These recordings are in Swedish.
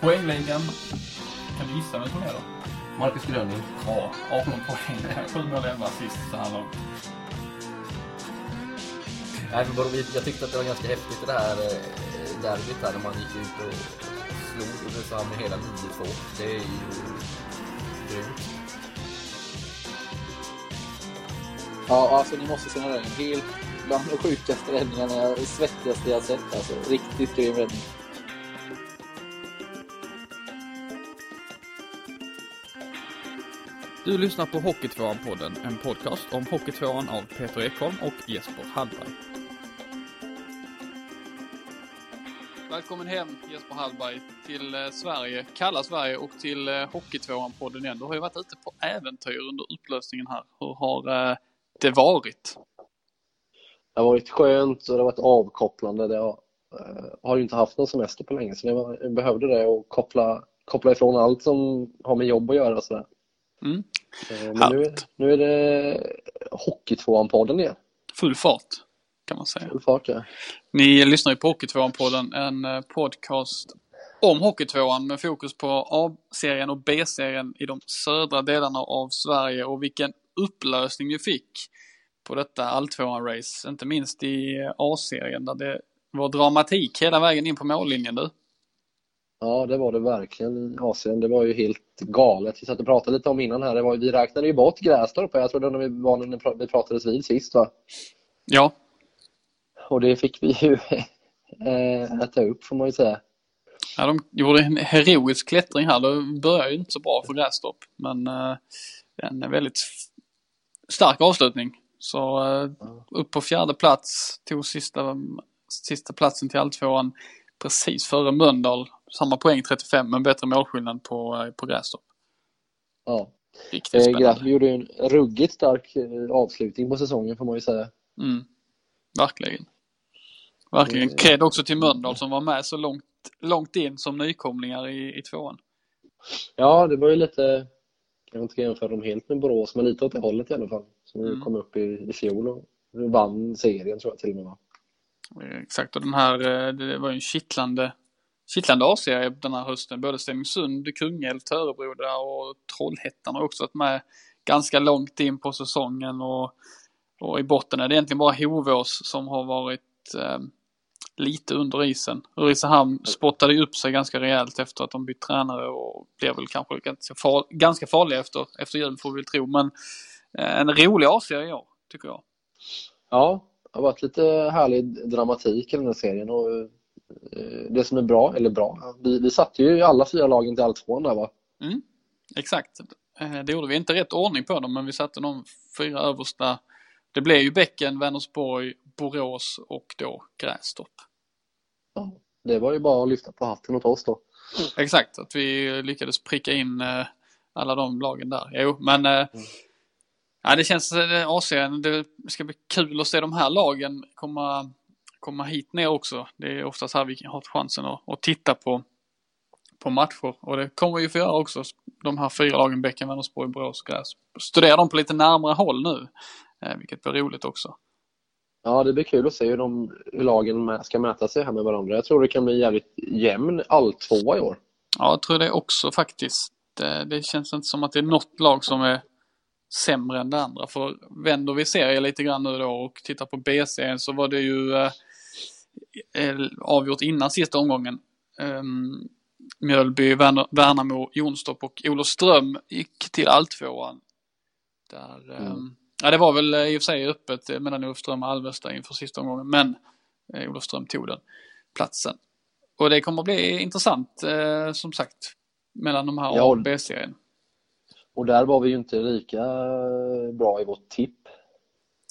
Poängligan. Kan du gissa vem som är då? Marcus Gröning. Ja, 18 poäng. 7 mål, 11 assist så här långt. Nej, jag tyckte att det var ganska häftigt det här eh, derbyt här när man gick ut och slog Ulricehamn med hela 9-2. Det är ju grymt. Ja, alltså ni måste se den där. Helt bland de sjukaste räddningarna, jag- svettigaste jag sett alltså. Riktigt grym räddning. Du lyssnar på Hockeytvåan-podden, en podcast om Hockeytvåan av Peter Ekholm och Jesper Hallberg. Välkommen hem Jesper Hallberg till eh, Sverige, kalla Sverige och till eh, Hockeytvåan-podden igen. Du har ju varit ute på äventyr under upplösningen här. Hur har eh, det varit? Det har varit skönt och det har varit avkopplande. Det har, eh, har ju inte haft någon semester på länge så det var, jag behövde det och koppla, koppla ifrån allt som har med jobb att göra. Sådär. Mm. Eh, Men nu, nu är det Hockeytvåan-podden igen. Full fart, kan man säga. Full fart ja. Ni lyssnar ju på Hockeytvåan-podden, en eh, podcast om Hockeytvåan med fokus på A-serien och B-serien i de södra delarna av Sverige och vilken upplösning vi fick på detta alltvåan-race. Inte minst i A-serien där det var dramatik hela vägen in på mållinjen du. Ja, det var det verkligen i Asien. Det var ju helt galet. Vi satt och pratade lite om innan här. Det var, vi räknade ju bort Grästorp. Jag tror det var när vi, när pratades vid sist va? Ja, Och det fick vi ju eh, äta upp får man ju säga. ja de gjorde en heroisk klättring här. Det började ju inte så bra för Grästorp. Men eh, en väldigt stark avslutning. Så eh, upp på fjärde plats, tog sista, sista platsen till alltvåan precis före Mölndal. Samma poäng 35 men bättre målskillnad på, eh, på Grästorp. Ja. Riktigt Eh, spännande. Grästorp gjorde ju en ruggigt stark avslutning på säsongen får man ju säga. Mm. Verkligen. Verkligen. Cred också till Mölndal som var med så långt, långt in som nykomlingar i, i tvåan. Ja, det var ju lite, jag inte jämföra dem helt med Borås, men lite åt det hållet i alla fall. Som Mm. kom upp i, i fjol och vann serien tror jag till och med. va? Eh, Exakt, och den här, eh, det var ju en kittlande, kittlande A-serie den här hösten. Både Stenungsund, Kungälv, Törebro och Trollhättan har också varit med ganska långt in på säsongen. Och, och i botten är det egentligen bara Hovås som har varit eh, lite under isen. Ulricehamn spottade ju upp sig ganska rejält efter att de bytt tränare och blev väl kanske ganska, far, ganska farliga efter, efter jul får vi väl tro. Men eh, en rolig A-serie i år, tycker jag. Ja, det har varit lite härlig dramatik i den här serien och eh, det som är bra, eller bra, vi, vi satte ju alla fyra lagen till alltvåan där va? Mm, exakt. Eh, Det gjorde vi inte rätt ordning på dem, men vi satte de fyra översta. Det blev ju Bäcken, Vänersborg, Borås och då Grästorp. Ja, det var ju bara att lyfta på hatten åt oss då. Exakt, att vi lyckades pricka in eh, alla de lagen där. Jo, men eh, ja, det känns, eh, AC'n, det ska bli kul att se de här lagen komma, komma hit ner också. Det är oftast här vi har chansen att, att titta på, på matcher. Och det kommer vi få göra också, de här fyra lagen, Bäcken, Vänersborg, Borås Gräs. Studera dem på lite närmare håll nu, vilket blir roligt också. Ja, det blir kul att se hur, de, hur lagen ska mäta sig här med varandra. Jag tror det kan bli jävligt jämn alltvåa i år. Ja, jag tror det också faktiskt. Det, känns inte som att det är något lag som är sämre än det andra. För vänder vi serien lite grann nu då och tittar på B-serien så var det ju eh, eh, avgjort innan sista omgången. Um, Mjölby, Värn- Värnamo, Jonstorp och Olofström gick till alltvåan. Där, ehm, ja, det var väl eh, i och för sig öppet eh, mellan Olofström och Alvesta inför sista omgången, men eh, Olofström tog den platsen. Och det kommer att bli intressant, eh, som sagt, mellan de här A och B-serien. Och där var vi ju inte lika bra i vårt tipp.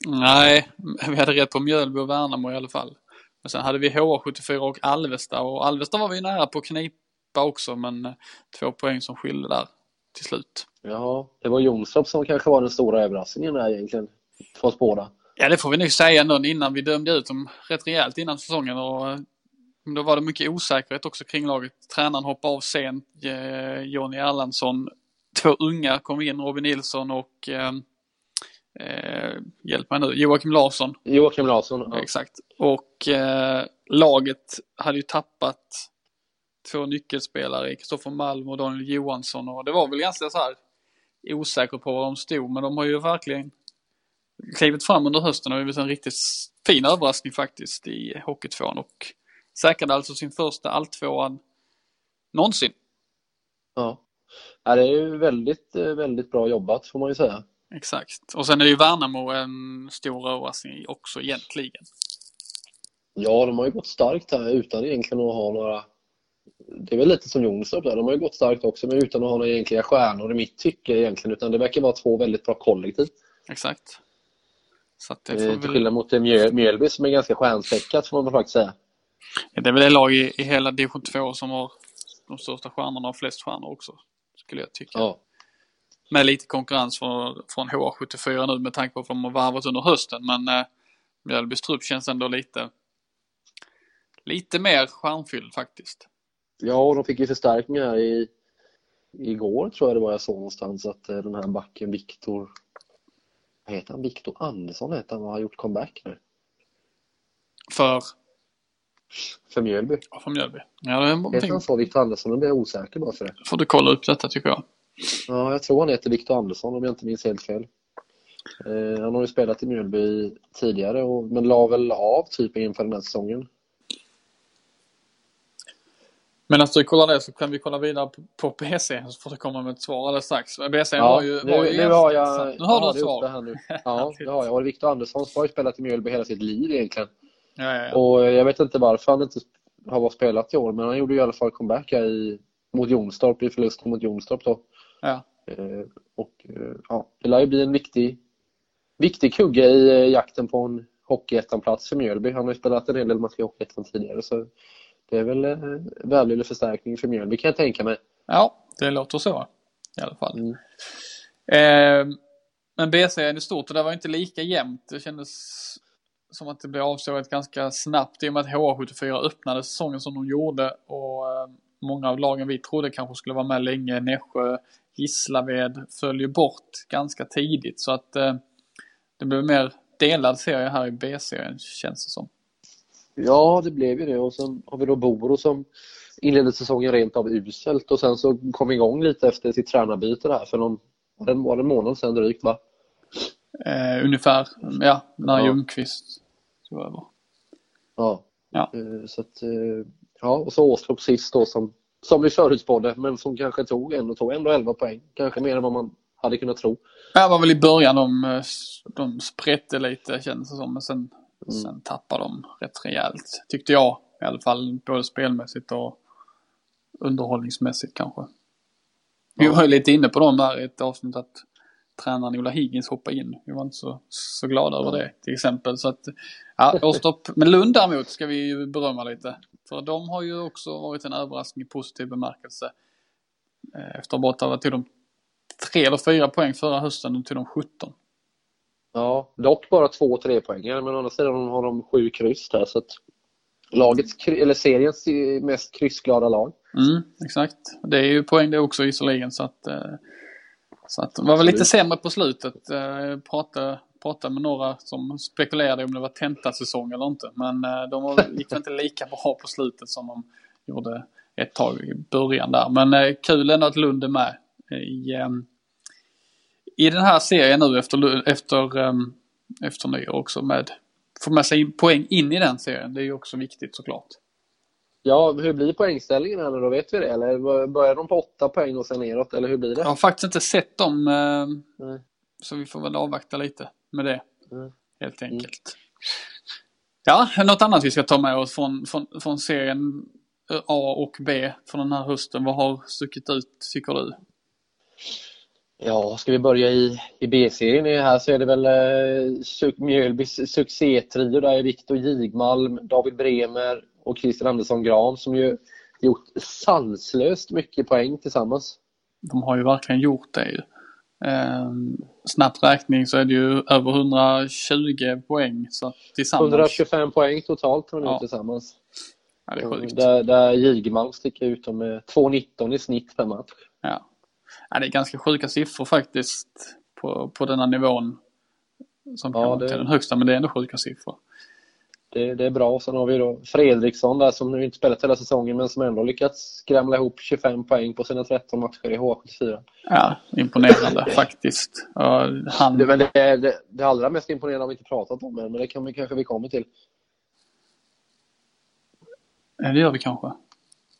Nej, vi hade rätt på Mjölby och Värnamo i alla fall. Men sen hade vi HA74 och Alvesta och Alvesta var vi nära på att knipa också men två poäng som skilde där till slut. Ja, det var Jonstorp som kanske var den stora överraskningen där egentligen. För oss båda. Ja, det får vi nog säga ändå innan vi dömde ut dem rätt rejält innan säsongen och då var det mycket osäkerhet också kring laget. Tränaren hoppade av sent, eh, Jonny Erlandsson. Två unga kom in, Robin Nilsson och eh, eh, hjälp mig nu, Joakim Larsson. Joakim Larsson. Ja. Exakt. Och eh, laget hade ju tappat två nyckelspelare, Kristoffer Malm och Daniel Johansson. Och det var väl ganska så här osäkert på var de stod, men de har ju verkligen klivit fram under hösten och blivit en riktigt fin överraskning faktiskt i Hockeytvåan och säkrade alltså sin första alltvåan någonsin. Ja. ja, det är ju väldigt, väldigt bra jobbat får man ju säga. Exakt. Och sen är ju Värnamo en stor överraskning också egentligen. Ja, de har ju gått starkt här utan egentligen att ha några... Det är väl lite som Jonstorp där, de har ju gått starkt också men utan att ha några egentliga stjärnor i mitt tycke egentligen utan det verkar vara två väldigt bra kollektiv. Exakt. Så att det Eh, får Till väl... skillnad mot eh, Mjöl- Mjölby som är ganska stjärnspäckat får man väl faktiskt säga. Det är väl det lag i, i hela division 2 som har de största stjärnorna och flest stjärnor också. Skulle jag tycka. Ja. Med lite konkurrens från, från HA74 nu med tanke på att de har varvat under hösten. Men eh, Mjölbys trupp känns ändå lite, lite mer stjärnfylld faktiskt. Ja, och de fick ju förstärkningar i, igår tror jag det var jag såg någonstans att eh, den här backen Viktor, vad heter han? Viktor Andersson heter han och har gjort comeback nu. För, För Mjölby. för Mjölby. Ja, det är Heter någonting. han så, Viktor Andersson? Nu blir jag osäker bara för det. får du kolla upp detta tycker jag. Ja, jag tror han heter Viktor Andersson om jag inte minns helt fel. Eh, han har ju spelat i Mjölby tidigare och, men la väl av typ inför den här säsongen. Medan du kollar det så kan vi kolla vidare på, på BC så får du komma med ett svar alldeles strax. Men BC Ja, var ju, nu, var ju nu har jag, Nu har du ett det svar. uppe här nu. Ja, det har jag. Och Viktor Andersson har ju spelat i Mjölby hela sitt liv egentligen. Ja, ja, ja. Och jag vet inte varför han inte har varit spelat i år, men han gjorde ju i alla fall comeback i, mot Jonstorp i förlusten mot Jonstorp då. ja. Eh, och eh, ja, det lär ju bli en viktig, viktig kugge i eh, jakten på en Hockeyettan-plats för Mjölby. Han har ju spelat en hel del matcher i Hockeyettan tidigare så det är väl eh, välvillig förstärkning för Mjölby kan jag tänka mig. Ja, det låter så i alla fall. Mm. Eh, men BC är stort och det var inte lika jämnt. Det kändes som att det blev avsågat ganska snabbt i och med att HA74 öppnade säsongen som de gjorde och eh, många av lagen vi trodde kanske skulle vara med länge, Nässjö, Gislaved, föll ju bort ganska tidigt så att eh, det blev mer delad serie här i BC känns det som. Ja, det blev ju det och sen har vi då Boro som inledde säsongen rent av uselt och sen så kom igång lite efter sitt tränarbyte där för någon, den var det en månad sedan drygt va? Eh, ungefär, ja, när Ja. Ljungqvist tog över. Ja. Ja. Eh, Så att, eh, ja, och så Åstorp sist då som, som vi förutspådde men som kanske tog ändå, tog ändå 11 poäng. Kanske mer än vad man hade kunnat tro. Det var väl i början de, eh, de sprätte lite kändes det som. Men sen, Mm. sen tappade de rätt rejält. Tyckte jag i alla fall. Både spelmässigt och underhållningsmässigt kanske. Vi Ja. var ju lite inne på dem där i ett avsnitt att tränaren Ola Higgins hoppade in. Vi var inte så, så glada över det till exempel. Så att, ja, Åstorp. Men Lund däremot ska vi ju berömma lite. För de har ju också varit en överraskning i positiv bemärkelse. Eh, Efter att ha tog de tre eller fyra poäng förra hösten, nu tog de 17. Ja, dock bara två tre poängare men å andra sidan har de sju kryss där så att lagets, eller seriens mest kryssglada lag. Mm, exakt. Det är ju poäng det också visserligen så att, eh, så att det var väl lite sämre på slutet. Eh, Pratade, pratade med några som spekulerade om det var tentasäsong eller inte. Men eh, de var, gick inte lika bra på slutet som de gjorde ett tag i början där. Men kul ändå att Lund är med i, i den här serien nu efter, efter, eh, efter nyår också med få med sig poäng in i den serien. Det är ju också viktigt såklart. Ja, hur blir poängställningen här nu då? Vet vi det? Eller börjar de på åtta poäng och sen neråt? Eller hur blir det? Jag har faktiskt inte sett dem. Eh, så vi får väl avvakta lite med det. Mm. Helt enkelt. Ja, något annat vi ska ta med oss från, från, från serien eh, A och B från den här hösten. Vad har stuckit ut tycker du? Ja, ska vi börja i, i B-serien här så är det väl eh, Mjölbys succétrio där är Viktor Jigmalm, David Bremer och Christian Andersson Gran som ju gjort sanslöst mycket poäng tillsammans. De har ju verkligen gjort det ju. Eh, snabbt räkning så är det ju över 120 poäng så tillsammans. 125 poäng totalt har de Ja. tillsammans. Ja, det är sjukt. Där, där Jigmalm sticker ut med 2,19 i snitt per match. Ja. Ja, det är ganska sjuka siffror faktiskt på, på denna nivån. som Ja, kan det- till den högsta, men det är ändå sjuka siffror. Det, det är bra. Sen har vi då Fredriksson där som nu inte spelat hela säsongen men som ändå lyckats skramla ihop 25 poäng på sina 13 matcher i H74. Ja, imponerande faktiskt. Han, Det, men det, är- det, det allra mest imponerande har vi inte pratat om än, men det kan vi, kanske vi kommer till. Det gör vi kanske.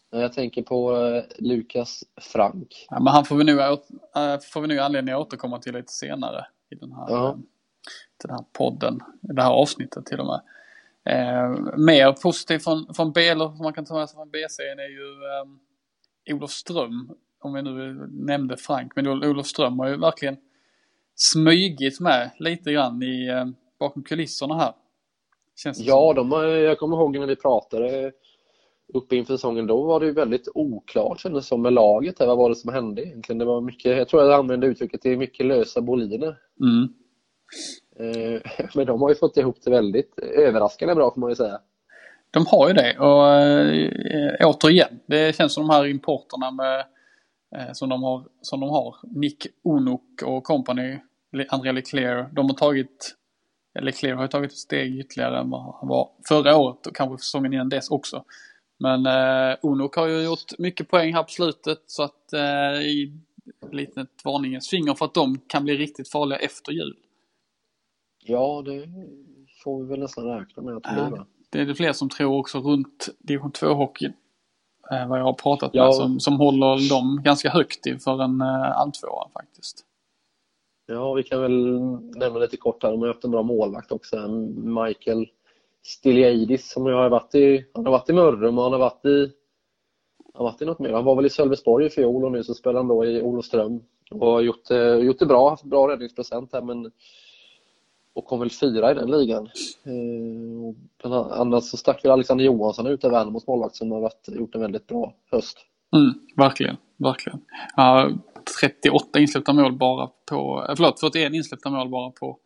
Jag tänker på eh, Lukas Frank. Ja, men han får vi, nu, åt- äh, får vi nu anledning att återkomma till lite senare i den här, Ja. den här podden, i det här avsnittet till och med. Eh, mer positivt från, från B, eller som man kan ta med sig från B-serien är ju eh, Olof Ström, om vi nu nämnde Frank, men Olof Ström har ju verkligen smygit med lite grann i, eh, bakom kulisserna här. Ja, som. de, jag kommer ihåg när vi pratade uppe inför säsongen. Då var det ju väldigt oklart kändes som med laget. Här. Vad var det som hände egentligen? Det var mycket, jag tror jag använde uttrycket det är mycket lösa boliner. Mm. Eh, Men de har ju fått ihop det väldigt överraskande bra får man ju säga. De har ju det och äh, återigen, det känns som de här importerna med, eh, som, de har, som de har, Nick Onuk och company, André Leclerc, de har tagit, Leclerc har ju tagit ett steg ytterligare än vad han var förra året och kanske säsongen innan dess också. Men eh, Onuk har ju gjort mycket poäng här på slutet så att eh, i litet varningens finger för att de kan bli riktigt farliga efter jul. Ja, det får vi väl nästan räkna med att det blir. Det är det fler som tror också runt division 2-hockeyn. Eh, vad jag har pratat med Ja. som, som håller dem ganska högt inför en eh, alltvåa faktiskt. Ja, vi kan väl nämna lite kort här. De har haft en bra målvakt också. Michael Stiliaidis som har varit i, han har varit i Mörrum och han har varit i, han har varit i något mer. Han var väl i Sölvesborg i fjol och nu så spelar han då i Olofström och har gjort, eh, gjort det bra, haft bra räddningsprocent här men och kom väl fyra i den ligan. Eh, annars bland annat så stack väl Alexander Johansson ut av Värnamos målvakt som har varit, gjort en väldigt bra höst. Mm, verkligen, verkligen. Uh, 38 insläppta mål bara på, eh, förlåt 41 insläppta mål bara på,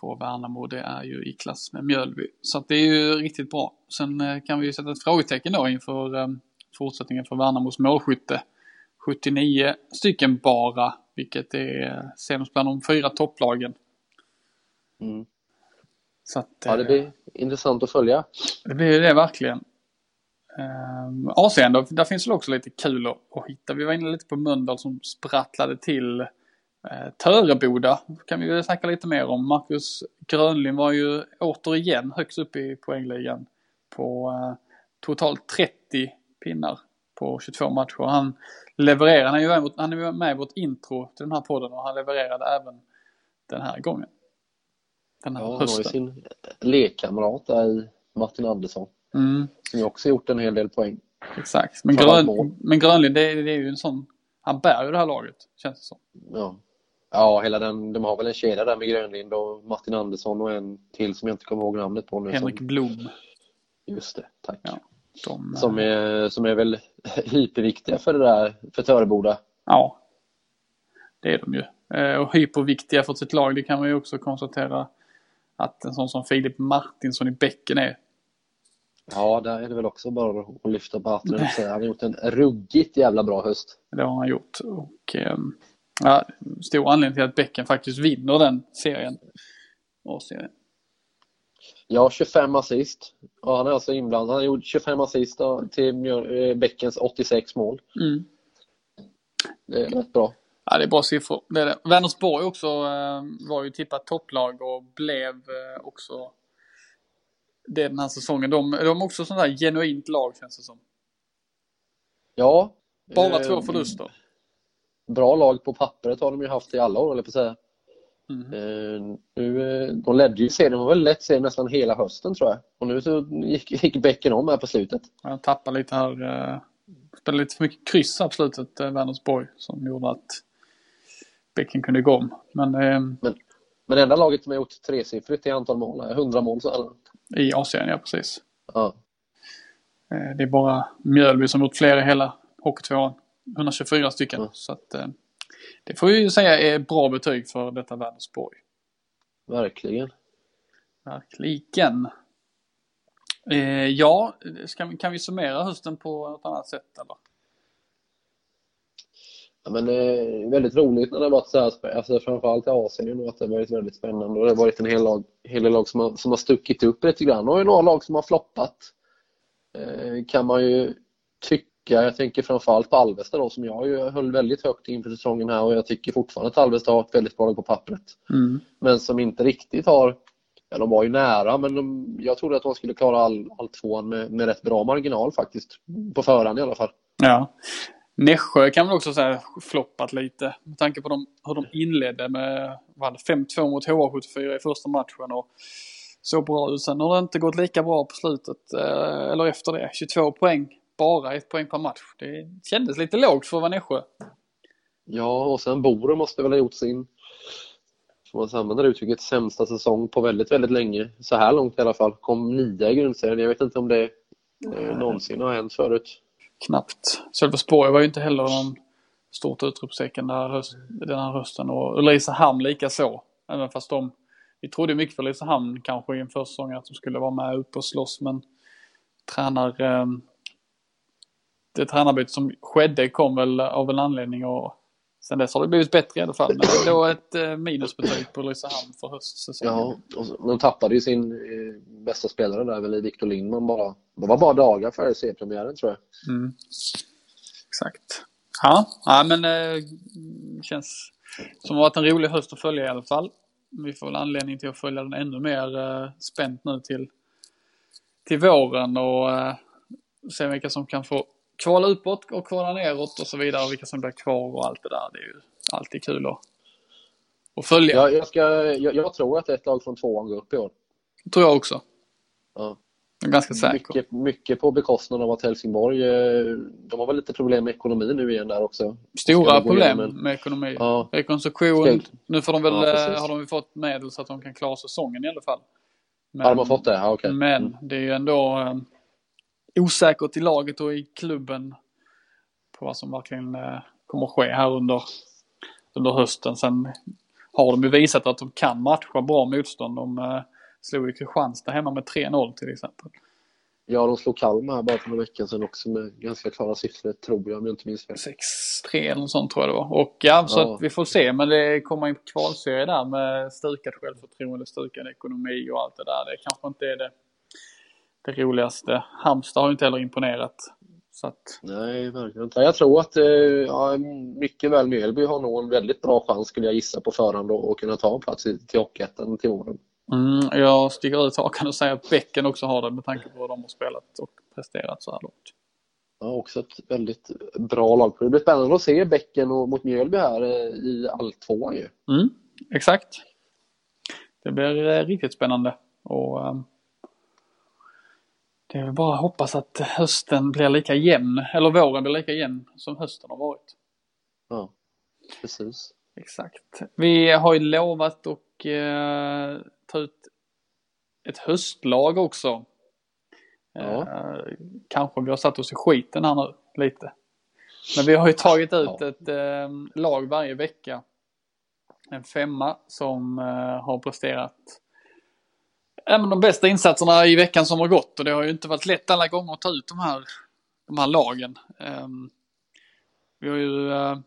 på Värnamo. Det är ju i klass med Mjölby. Så det är ju riktigt bra. Sen eh, kan vi ju sätta ett frågetecken då inför eh, fortsättningen för Värnamos målskytte. 79 stycken bara, vilket är sämst bland de fyra topplagen. Mm. Så att, Ja, det eh, blir intressant att följa. det blir ju det verkligen. Um, AC'n då, där finns väl också lite kul att, att hitta. Vi var inne lite på Mölndal som sprattlade till Töreboda. kan vi väl snacka lite mer om. Marcus Grönlind var ju återigen högst upp i poängligan på uh, totalt 30 pinnar på 22 matcher. Han levererar, han är ju med, han är ju med i vårt intro till den här podden och han levererade även den här gången. Den här Ja, han har ju hösten. sin lekkamrat där i Martin Andersson Mm. som ju också gjort en hel del poäng. Exakt. Men. Grön, men Grönlind, det, är- det är ju en sån... Han bär ju det här laget, känns det som. Ja. Ja, hela den, de har väl en kedja där med Grönlind och Martin Andersson och en till som jag inte kommer ihåg namnet på nu. Henrik Som, Blom. just det, tack. Ja. De, eh, Som, är, som är väl hyperviktiga för det där, för Töreboda. Ja. Det är de ju. Eh, Och hyperviktiga för sitt lag, det kan man ju också konstatera att en sån som Filip Martinsson i bäcken är. Ja, där är det väl också bara att lyfta på hatten och säga. Han har gjort en ruggigt jävla bra höst. Det har han gjort. Och ehm, ja, stor anledning till att bäcken faktiskt vinner den serien. A-serien. Ja, 25 assist. Och han är alltså inblandad. Han gjort 25 assist till eh, Bäckens 86 mål. Mm. Det är rätt bra. Ja, det är bra siffror. Det är det. Vänersborg också eh, var ju tippat topplag och blev eh, också det den här säsongen. De, de är också sånt där genuint lag känns det som. Ja. Bara eh, två förluster. Bra lag på pappret har de ju haft i alla år, eller på att säga. Mm. Eh, nu, eh, de ledde ju serien, de var väl lett serien nästan hela hösten tror jag. Och nu så gick, gick bäcken om här på slutet. Jag tappade lite här. Eh, spelade lite för mycket kryss här på slutet, eh, Vänersborg, som gjorde att bäcken kunde gå om. Men eh, Men det enda laget som har gjort tresiffrigt i antal mål, är 100 mål så här. i Asien, ja precis. Eh, det är bara Mjölby som gjort fler i hela Hockeytvåan. 124 stycken. Mm. Så att, eh, det får vi ju säga är bra betyg för detta Vänersborg. Verkligen. Verkligen. Eh, ja, ska kan vi summera hösten på något annat sätt eller? Ja, men eh, väldigt roligt när det har varit så här, alltså framförallt i att det har varit väldigt spännande och det har varit en hel, lag, hel del lag som har, som har stuckit upp lite grann och några lag som har floppat. Eh, kan man ju tycka. Jag tänker framförallt på Alvesta då som jag ju höll väldigt högt inför säsongen här och jag tycker fortfarande att Alvesta har ett väldigt bra lag på pappret. Mm. Men som inte riktigt har, ja de var ju nära men de, jag trodde att de skulle klara all, all tvåan med, med rätt bra marginal faktiskt. På förhand i alla fall. Ja. Nässjö kan man också säga floppat lite. Med tanke på de, hur de inledde med vad var det, 5-2 mot HA74 i första matchen. Och så bra ut. Sen har det inte gått lika bra på slutet. eh, Eller efter det. 22 poäng. Bara ett poäng per match. Det kändes lite lågt för Nässjö. Ja, och sen Borum måste väl ha gjort sin, får man använda det uttrycket, sämsta säsong på väldigt, väldigt länge. Så här långt i alla fall. Kom nia i grundserien. Jag vet inte om det eh, någonsin har hänt förut. Knappt. Sölvesborg var ju inte heller någon stort utropstecken den här, höst, den här hösten. Och Ulricehamn lika så. Även fast de, vi trodde mycket för Ulricehamn kanske i en försäsong att de skulle vara med upp och slåss. Men tränar, eh, det tränarbyte som skedde kom väl av en anledning och sen dess har det blivit bättre i alla fall. Men då ett eh, minusbetyg på Ulricehamn för höstsäsongen. Ja, och de tappade ju sin eh, bästa spelare där väl i Victor Lindman bara. Det var bara dagar före seriepremiären tror jag. Mm. Exakt. Ja, ja men eh, känns som att det har varit en rolig höst att följa i alla fall. Vi får väl anledning till att följa den ännu mer eh, spänt nu till, till våren och eh, se vilka som kan få kvala uppåt och kvala neråt och så vidare. Vilka som blir kvar och allt det där. Det är ju alltid kul att, att följa. Jag, jag, ska, jag, jag tror att ett lag från tvåan går upp i år. Det tror jag också. Ja. Jag är ganska säker. Mycket, mycket på bekostnad av att Helsingborg, eh, de har väl lite problem med ekonomin nu igen där också. Stora problem en- med ekonomi. Ja, Rekonstruktion. Nu får de väl, Ja, eh, har de ju fått medel så att de kan klara säsongen i alla fall. Men, har de har fått det? Ja, okej. men det är ju ändå eh, osäkert i laget och i klubben på vad som verkligen eh, kommer att ske här under, under hösten. Sen har de ju visat att de kan matcha bra motstånd. De eh, slog ju Kristianstad hemma med 3-0 till exempel. Ja, de slog Kalmar här bara för några veckor sedan också med ganska klara siffror, tror jag, om jag inte minns fel. 6-3 eller något sånt tror jag det var. Och ja, så Ja. att vi får se. Men det kommer en kvalserie där med stukat självförtroende, stukad ekonomi och allt det där. Det kanske inte är det, det roligaste. Halmstad har inte heller imponerat. Så att, Nej, verkligen inte. Jag tror att eh, ja, mycket väl Mjölby har nog en väldigt bra chans skulle jag gissa på förhand och kunna ta en plats i, till Hockeyettan till våren. mm, jag sticker ut hakan och säger att Bäcken också har det med tanke på hur de har spelat och presterat så här långt. Ja, också ett väldigt bra lag. Det blir spännande att se Bäcken och, mot Mjölby här eh, i alltvåan ju. Mm, exakt. Det blir eh, riktigt spännande. Och, ehm, det är väl bara hoppas att hösten blir lika jämn, eller våren blir lika jämn som hösten har varit. Ja, precis. Exakt. Vi har ju lovat att eh, ta ut ett höstlag också. Ja. Eh, kanske vi har satt oss i skiten här nu lite. Men vi har ju tagit ut Ja. ett eh, lag varje vecka. En femma som eh, har presterat ja, men de bästa insatserna i veckan som har gått. Och det har ju inte varit lätt alla gånger att ta ut de här, de här lagen. Ehm, vi har ju eh,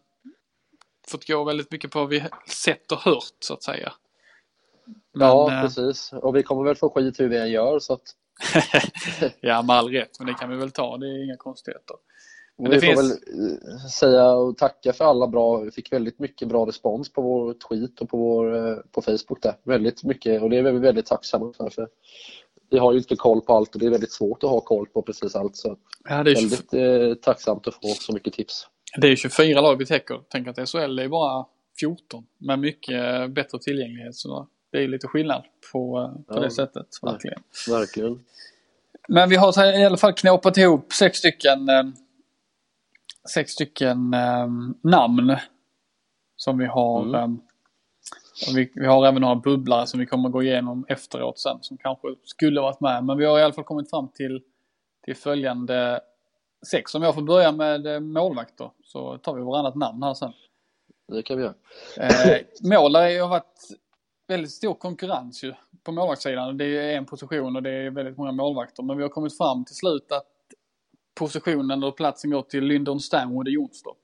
fått gå väldigt mycket på vad vi sett och hört så att säga. Men, ja, eh, precis. Och vi kommer väl få skit hur vi än gör så att ja, med all rätt, men det kan vi väl ta. Det är inga konstigheter. Men vi det får finns- väl eh, säga och tacka för alla bra, vi fick väldigt mycket bra respons på vår tweet och på, vår, eh, på Facebook där. Väldigt mycket och det är vi väldigt tacksamma för. för vi har ju inte koll på allt och det är väldigt svårt att ha koll på precis allt. Så Ja, det, är 20, väldigt eh, tacksamt att få så mycket tips. det är 24 lag vi täcker. Tänk att SHL är bara 14 med mycket bättre tillgänglighet. Så det är lite skillnad på, på Ja. det sättet. Verkligen. Verkligen. Men vi har i alla fall knåpat ihop sex stycken, sex stycken eh, namn som vi har. Mm. eh, och vi, vi har även några bubblare som vi kommer gå igenom efteråt sen som kanske skulle varit med. Men vi har i alla fall kommit fram till, till följande sex. Om jag får börja med eh, målvakter så tar vi varannat namn här sen. Det kan vi göra. Eh, mål har varit väldigt stor konkurrens ju på målvaktssidan. Det är en position och det är väldigt många målvakter. Men vi har kommit fram till slut att positionen och platsen går till Lyndon Stanwood i Jonstorp.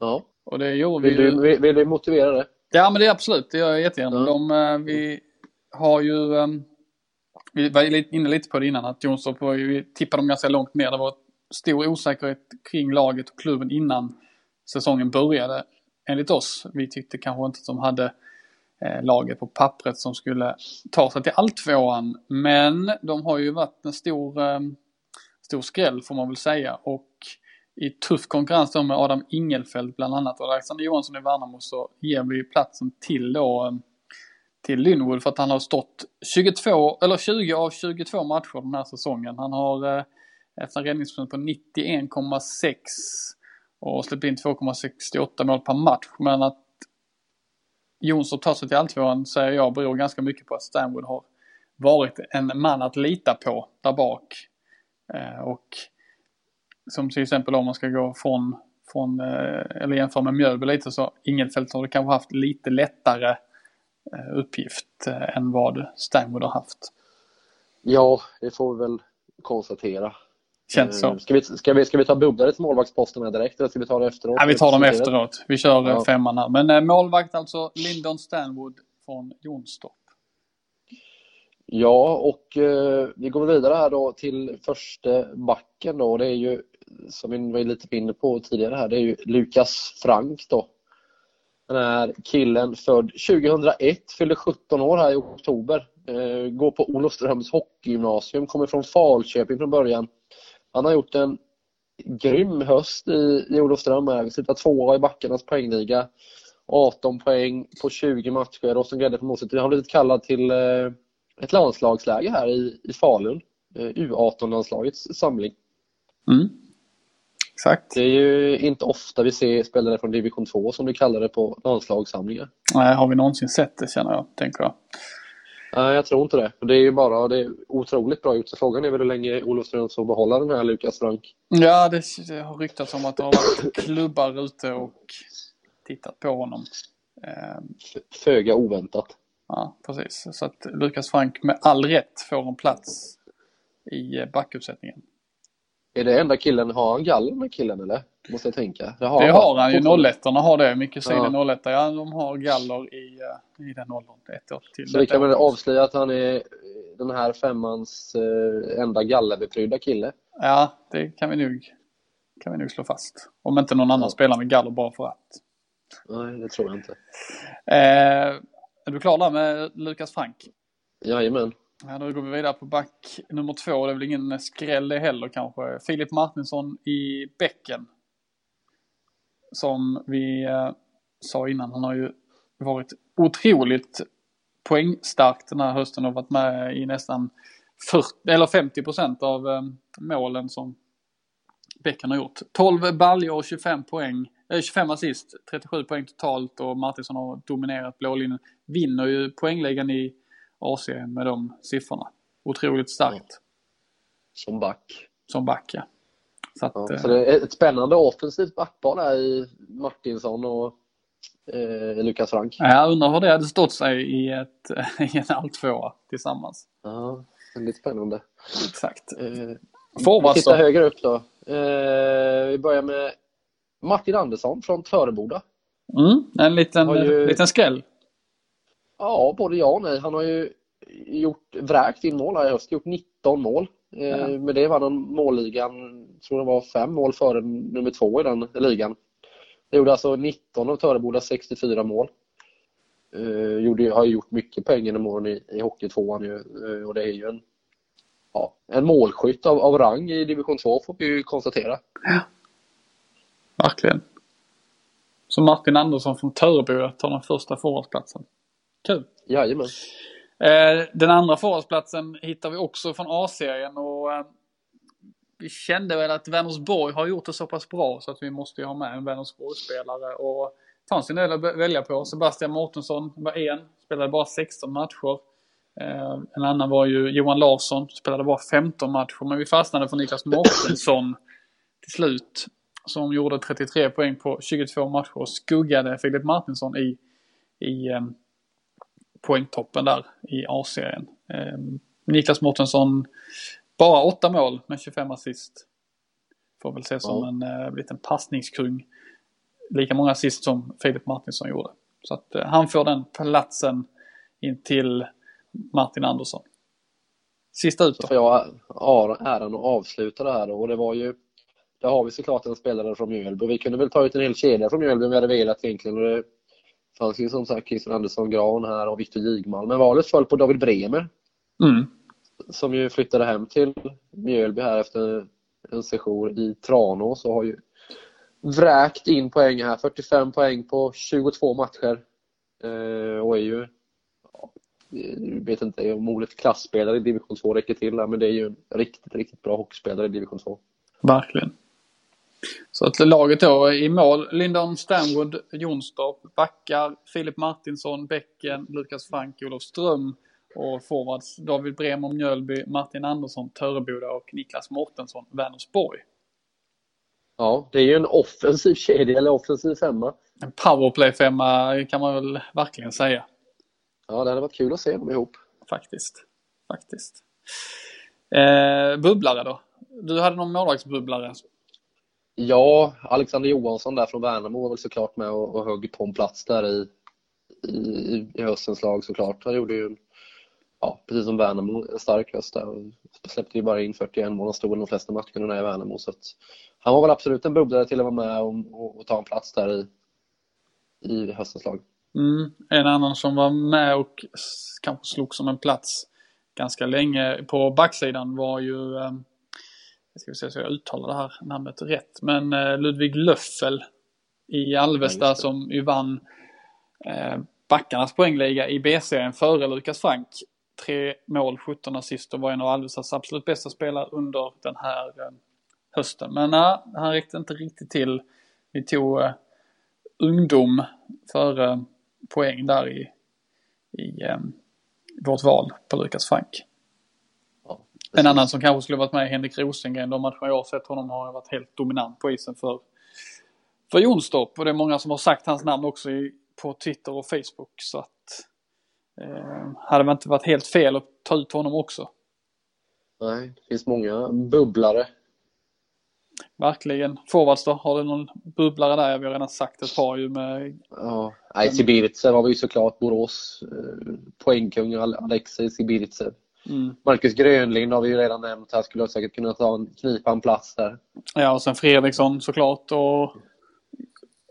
Ja. Och det gjorde Vill, vi ju. du, vill, du motivera det? Ja, men det är absolut. Det gör jag jättegärna. Ja. De, eh, vi har ju... eh, Vi var inne lite på det innan att Jonstorp var ju, vi tippade dem ganska långt ner. Det var stor osäkerhet kring laget och klubben innan säsongen började. Enligt oss. Vi tyckte kanske inte att de hade eh, laget på pappret som skulle ta sig till alltvåan. Men de har ju varit en stor, eh, stor skräll får man väl säga. Och i tuff konkurrens då med Adam Ingelfeldt bland annat och Alexander Johansson i Värnamo så ger vi platsen till då eh, till Lynwood för att han har stått 22, eller 20 av 22 matcher den här säsongen. Han har eh, efter en räddningsprocent på 91,6 och släppt in 2,68 mål per match. Men att Jonsson tar sig till alltvåan säger jag beror ganska mycket på att Stanwood har varit en man att lita på där bak. Eh, och som till exempel om man ska gå från, från eh, eller jämföra med Mjölby lite så Ingelfelt har kanske haft lite lättare eh, uppgift än vad Stanwood har haft. Ja, det får vi väl konstatera. Känns så. Ska vi, ska vi, ska vi ta bubblare till målvaktsposten här direkt eller ska vi ta det efteråt? Ja, vi tar dem efteråt. Vi kör Ja. femman här. Men målvakt alltså Lyndon Stanwood från Jonstorp. Ja, och eh, vi går vidare här då till första backen då. Det är ju, som vi var lite inne på tidigare här, det är ju Lukas Frank då. Den här killen född 2001, fyllde 17 år här i oktober. Eh, går på Olofströms hockeygymnasium, kommer från Falköping från början. Han har gjort en grym höst i, i Olofström. här. Vi sitter tvåa i backarnas poängliga. 18 poäng på 20 matcher och som grädde på moset. Han har blivit kallad till eh, ett landslagsläge här i, i Falun. Eh, U18-landslagets samling. Mm. Exakt. Det är ju inte ofta vi ser spelare från division 2 som du kallar det på landslagssamlingar. Nej, har vi någonsin sett det känner jag, tänker jag. Nej, jag tror inte det. Det är ju bara det är otroligt bra gjort. Så frågan är väl hur länge Olofström får behålla den här Lukas Frank. Ja, det, det har ryktats om att det har varit klubbar ute och tittat på honom. Föga oväntat. Ja, precis. Så att Lukas Frank med all rätt får en plats i eh, backuppsättningen. Är det enda killen, har han galler med killen eller? Måste jag tänka. Det Det har han ju, fortfarande. 01 har det. Mycket Ja. ja. 01 ja de har galler i, eh, i den åldern. Ett år till. Så vi kan väl avslöja att han är den här femmans eh, enda gallerbeprydda kille. Ja, det kan vi nog, kan vi nog slå fast. Om inte någon annan Ja. spelar med galler bara för att. Nej, det tror jag inte. Eh, är du klar där med Lukas Frank? Jajamän. Ja, då går vi vidare på back nummer två. Det är väl ingen skräll det heller kanske. Filip Martinsson i bäcken. Som vi eh, sa innan, han har ju varit otroligt poängstark den här hösten och varit med i nästan 40, eller 50 procent av eh, målen som Bäcken har gjort. 12 baljor och 25 poäng. Eh, 25 assist, 37 poäng totalt och Martinsson har dominerat blålinjen. Vinner ju poängligan i AC med de siffrorna. Otroligt starkt Som back. som back ja. Så att, Ja, eh, så det är ett spännande offensivt backpar där i Martinsson och eh, Lukas Frank. jag undrar hur det hade stått sig i, ett, i en alltvåa tillsammans. Ja, väldigt spännande. Exakt. Eh, Forwards då? högre upp då. Eh, vi börjar med Martin Andersson från Töreboda. Mm, en liten, ju- liten skräll. Ja, både ja och nej. Han har ju gjort vräkt in mål här i höst, gjort 19 mål. Eh, Ja. Med det vann han målligan, tror det var fem mål före nummer två i den ligan. Det gjorde alltså 19 av Törebodas 64 mål. Eh, gjorde, har gjort mycket poäng genom åren i, i Hockeytvåan ju. Eh, och det är ju en, ja, en målskytt av, av rang i division 2 får vi ju konstatera. Verkligen. Så Martin Andersson från Töreboda tar den första forwardsplatsen. Kul. Jajamän. Eh, den andra forwardsplatsen hittar vi också från A-serien och eh, vi kände väl att Vänersborg har gjort det så pass bra så att vi måste ju ha med en Vänersborg-spelare och fanns en del att välja på. Sebastian Mårtensson var en, spelade bara 16 matcher. Eh, en annan var ju Johan Larsson, spelade bara 15 matcher. Men vi fastnade för Niklas Mårtensson till slut. Som gjorde 33 poäng på 22 matcher och skuggade Filip Martinsson i, i eh, poängtoppen där i A-serien. Eh, Niklas Mårtensson bara 8 mål med 25 assist. Får väl ses som Ja. en eh, liten passningskung. lika många assist som Filip Martinsson gjorde. Så att eh, han får den platsen in till Martin Andersson. Sista ut Så då. får jag äran att avsluta det här då. Och det var ju, där har vi såklart en spelare från Mjölby. Vi kunde väl ta ut en hel kedja från Mjölby om vi hade velat egentligen. Och det fanns ju som sagt Christian Andersson Gran här och Viktor Jigman. Men valet föll på David Bremer. Mm. Som ju flyttade hem till Mjölby här efter en session i Tranås och har ju vräkt in poäng här. 45 poäng på 22 matcher. Eh, och är ju, ja, jag vet inte om ordet klassspelare i division 2 räcker till här, men det är ju en riktigt, riktigt bra hockeyspelare i division 2. Verkligen. Så att laget då i mål, Lyndon Stanwood, Jonstorp, backar, Filip Martinsson, Bäcken, Lukas Frank, Olof Ström och forwards David Bremer, Mjölby, Martin Andersson, Töreboda och Niklas Mårtensson, Vänersborg. Ja, det är ju en offensiv kedja, eller offensiv femma. En powerplay-femma kan man väl verkligen säga. Ja, det hade varit kul att se dem ihop. Faktiskt. Faktiskt. Eh, bubblare då? Du hade någon målvaktsbubblare? Ja, Alexander Johansson där från Värnamo var väl såklart med och, och högg på en plats där i, i, i höstens lag såklart. Han gjorde ju, ja, precis som Värnamo, en stark höst där. Och släppte ju bara in 41 mål och stod de flesta matcherna i Värnamo. Så att, han var väl absolut en bubblare till att vara med och, och, och ta en plats där i, i höstens lag. Mm, en annan som var med och kanske slog som en plats ganska länge på backsidan var ju, eh, ska vi se så jag uttalar det här namnet rätt, men eh, Ludvig Löffel i Alvesta Ja, som ju vann eh, backarnas poängliga i B-serien före Lukas Frank. Tre mål, 17 assist och var en av Alvestas absolut bästa spelare under den här eh, hösten. Men nej, han räckte inte riktigt till. Vi tog eh, ungdom före poäng där i, i eh, vårt val på Lukas Frank. Ja, En annan som kanske skulle varit med är Henrik Rosengren. De matcher jag har sett honom har varit helt dominant på isen för, för Jonstorp. Och det är många som har sagt hans namn också i, på Twitter och Facebook. Så att eh, hade man inte varit helt fel att ta ut honom också. Nej, det finns många bubblare. Verkligen. Forwards då? Har du någon bubblare där? Vi har redan sagt ett par ju med... Ja, nej, Sibiritsev har vi ju såklart Borås eh, poängkung Al- Alexej Sibiritsev. Mm. Marcus Grönlind har vi ju redan nämnt här, skulle säkert kunna ta en, knipa en plats där. Ja, och sen Fredriksson såklart. Och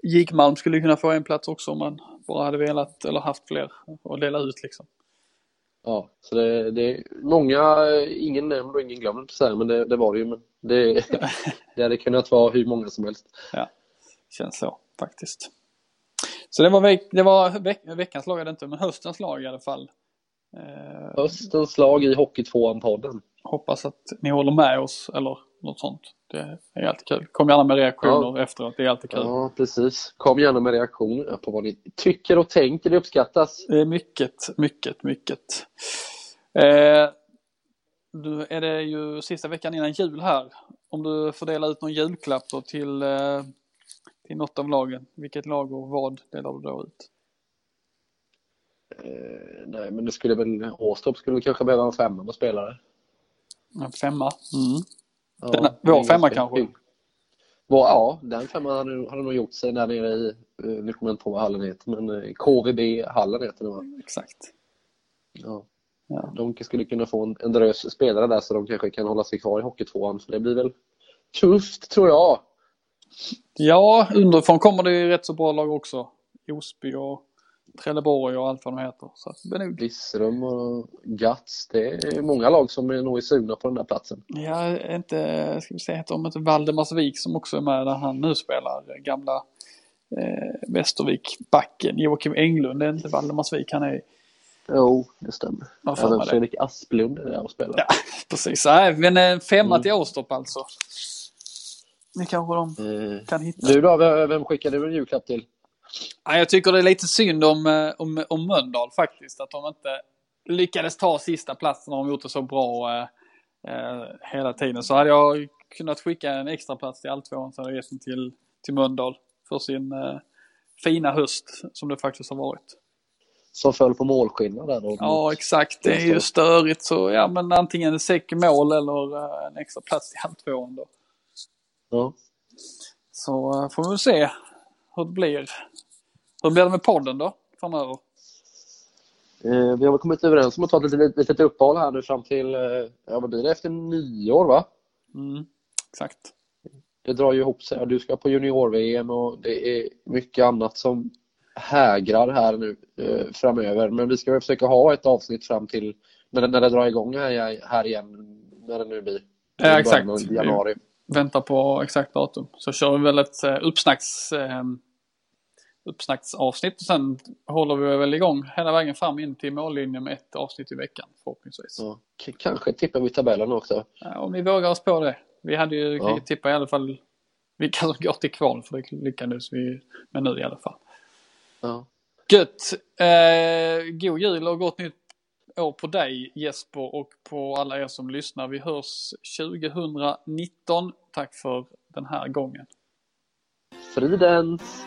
Gikmalm skulle kunna få en plats också om man bara hade velat eller haft fler att dela ut liksom. Ja, så det, det är många, ingen nämnd och ingen glömd så här, men det, det var det ju. Men det, det hade kunnat vara hur många som helst. Känns så faktiskt. Så det var, veck, det var veck, veckans lag inte, men höstens lag i alla fall. Eh, Höstens lag i Hockeytvåan-podden. hoppas att ni håller med oss eller något sånt. Det är alltid kul. Kom gärna med reaktioner efteråt, det är alltid kul. Ja, precis. Kom gärna med reaktioner på vad ni tycker och tänker. Det uppskattas. Det är mycket, mycket, mycket. Eh, du, är det ju sista veckan innan jul här. Om du får dela ut någon julklapp då till, eh, till något av lagen. Vilket lag och vad delar du då ut? Eh, nej, men det skulle väl, Åstorp skulle kanske behöva en femma på spelare. En femma. Mm. Ja, Den- vår femma kanske? Vår, ja, den femman hade, hade nog gjort sig där nere i, eh, nu kommer jag inte på vad hallen heter, men eh, KVB hallen heter det va? Exakt. Ja. Ja. De skulle kunna få en, en drös spelare där så de kanske kan hålla sig kvar i Hockeytvåan. För det blir väl tufft tror jag. Ja, underifrån kommer det ju rätt så bra lag också. Osby och Trelleborg och allt vad de heter. Så det blir nog och Gats. Det är många lag som är nog är sugna på den där platsen. Ja, inte, ska vi se, heter de inte Valdemarsvik som också är med där han nu spelar, gamla eh, Västervik-backen. Joakim Englund, det är inte Valdemarsvik han är i. Jo, det stämmer. Även. Fredrik Asplund är där och spelar. Ja, precis. Nej, men en femma Mm. till Åstorp alltså. Det kanske de Eh, kan hitta. du då, vem vem skickade du en julklapp till? Ja, jag tycker det är lite synd om, eh, om, om Mölndal faktiskt. Att de inte lyckades ta sista platsen när de gjort det så bra eh, eh, hela tiden. Så hade jag kunnat skicka en extra plats till Alltvåan så hade jag gett den till, till Mölndal för sin eh, fina höst som det faktiskt har varit. Som föll på målskillnad där då? Ja, exakt. Det är ju störigt så ja, men antingen en säck mål eller eh, en extra plats till Alltvåan då. Ja. Så eh, får vi se hur det blir. Hur blir det med podden då framöver? Eh, vi har väl kommit överens om att ta ett litet, litet uppehåll här nu fram till, eh, ja vad blir det, efter nyår va? Mm, exakt. Det drar ju ihop sig. Du ska på junior-VM och det är mycket annat som hägrar här nu eh, framöver. Men vi ska väl försöka ha ett avsnitt fram till när det, när det drar igång här, här igen, när det nu blir. Ja, exakt. Januari. Väntar på exakt datum. Så kör vi väl ett eh, uppsnacks, eh, uppsnacksavsnitt och sen håller vi väl igång hela vägen fram in till mållinjen med ett avsnitt i veckan förhoppningsvis. Ja, kanske tippar vi tabellen också. Ja, om vi vågar oss på det. Vi hade ju Ja. kan ju tippa i alla fall vilka som går till kval för det lyckades vi med nu i alla fall. Ja. Gött! Eh, god jul och gott nytt år på dig Jesper och på alla er som lyssnar. Vi hörs 2019. Tack för den här gången. Fridens!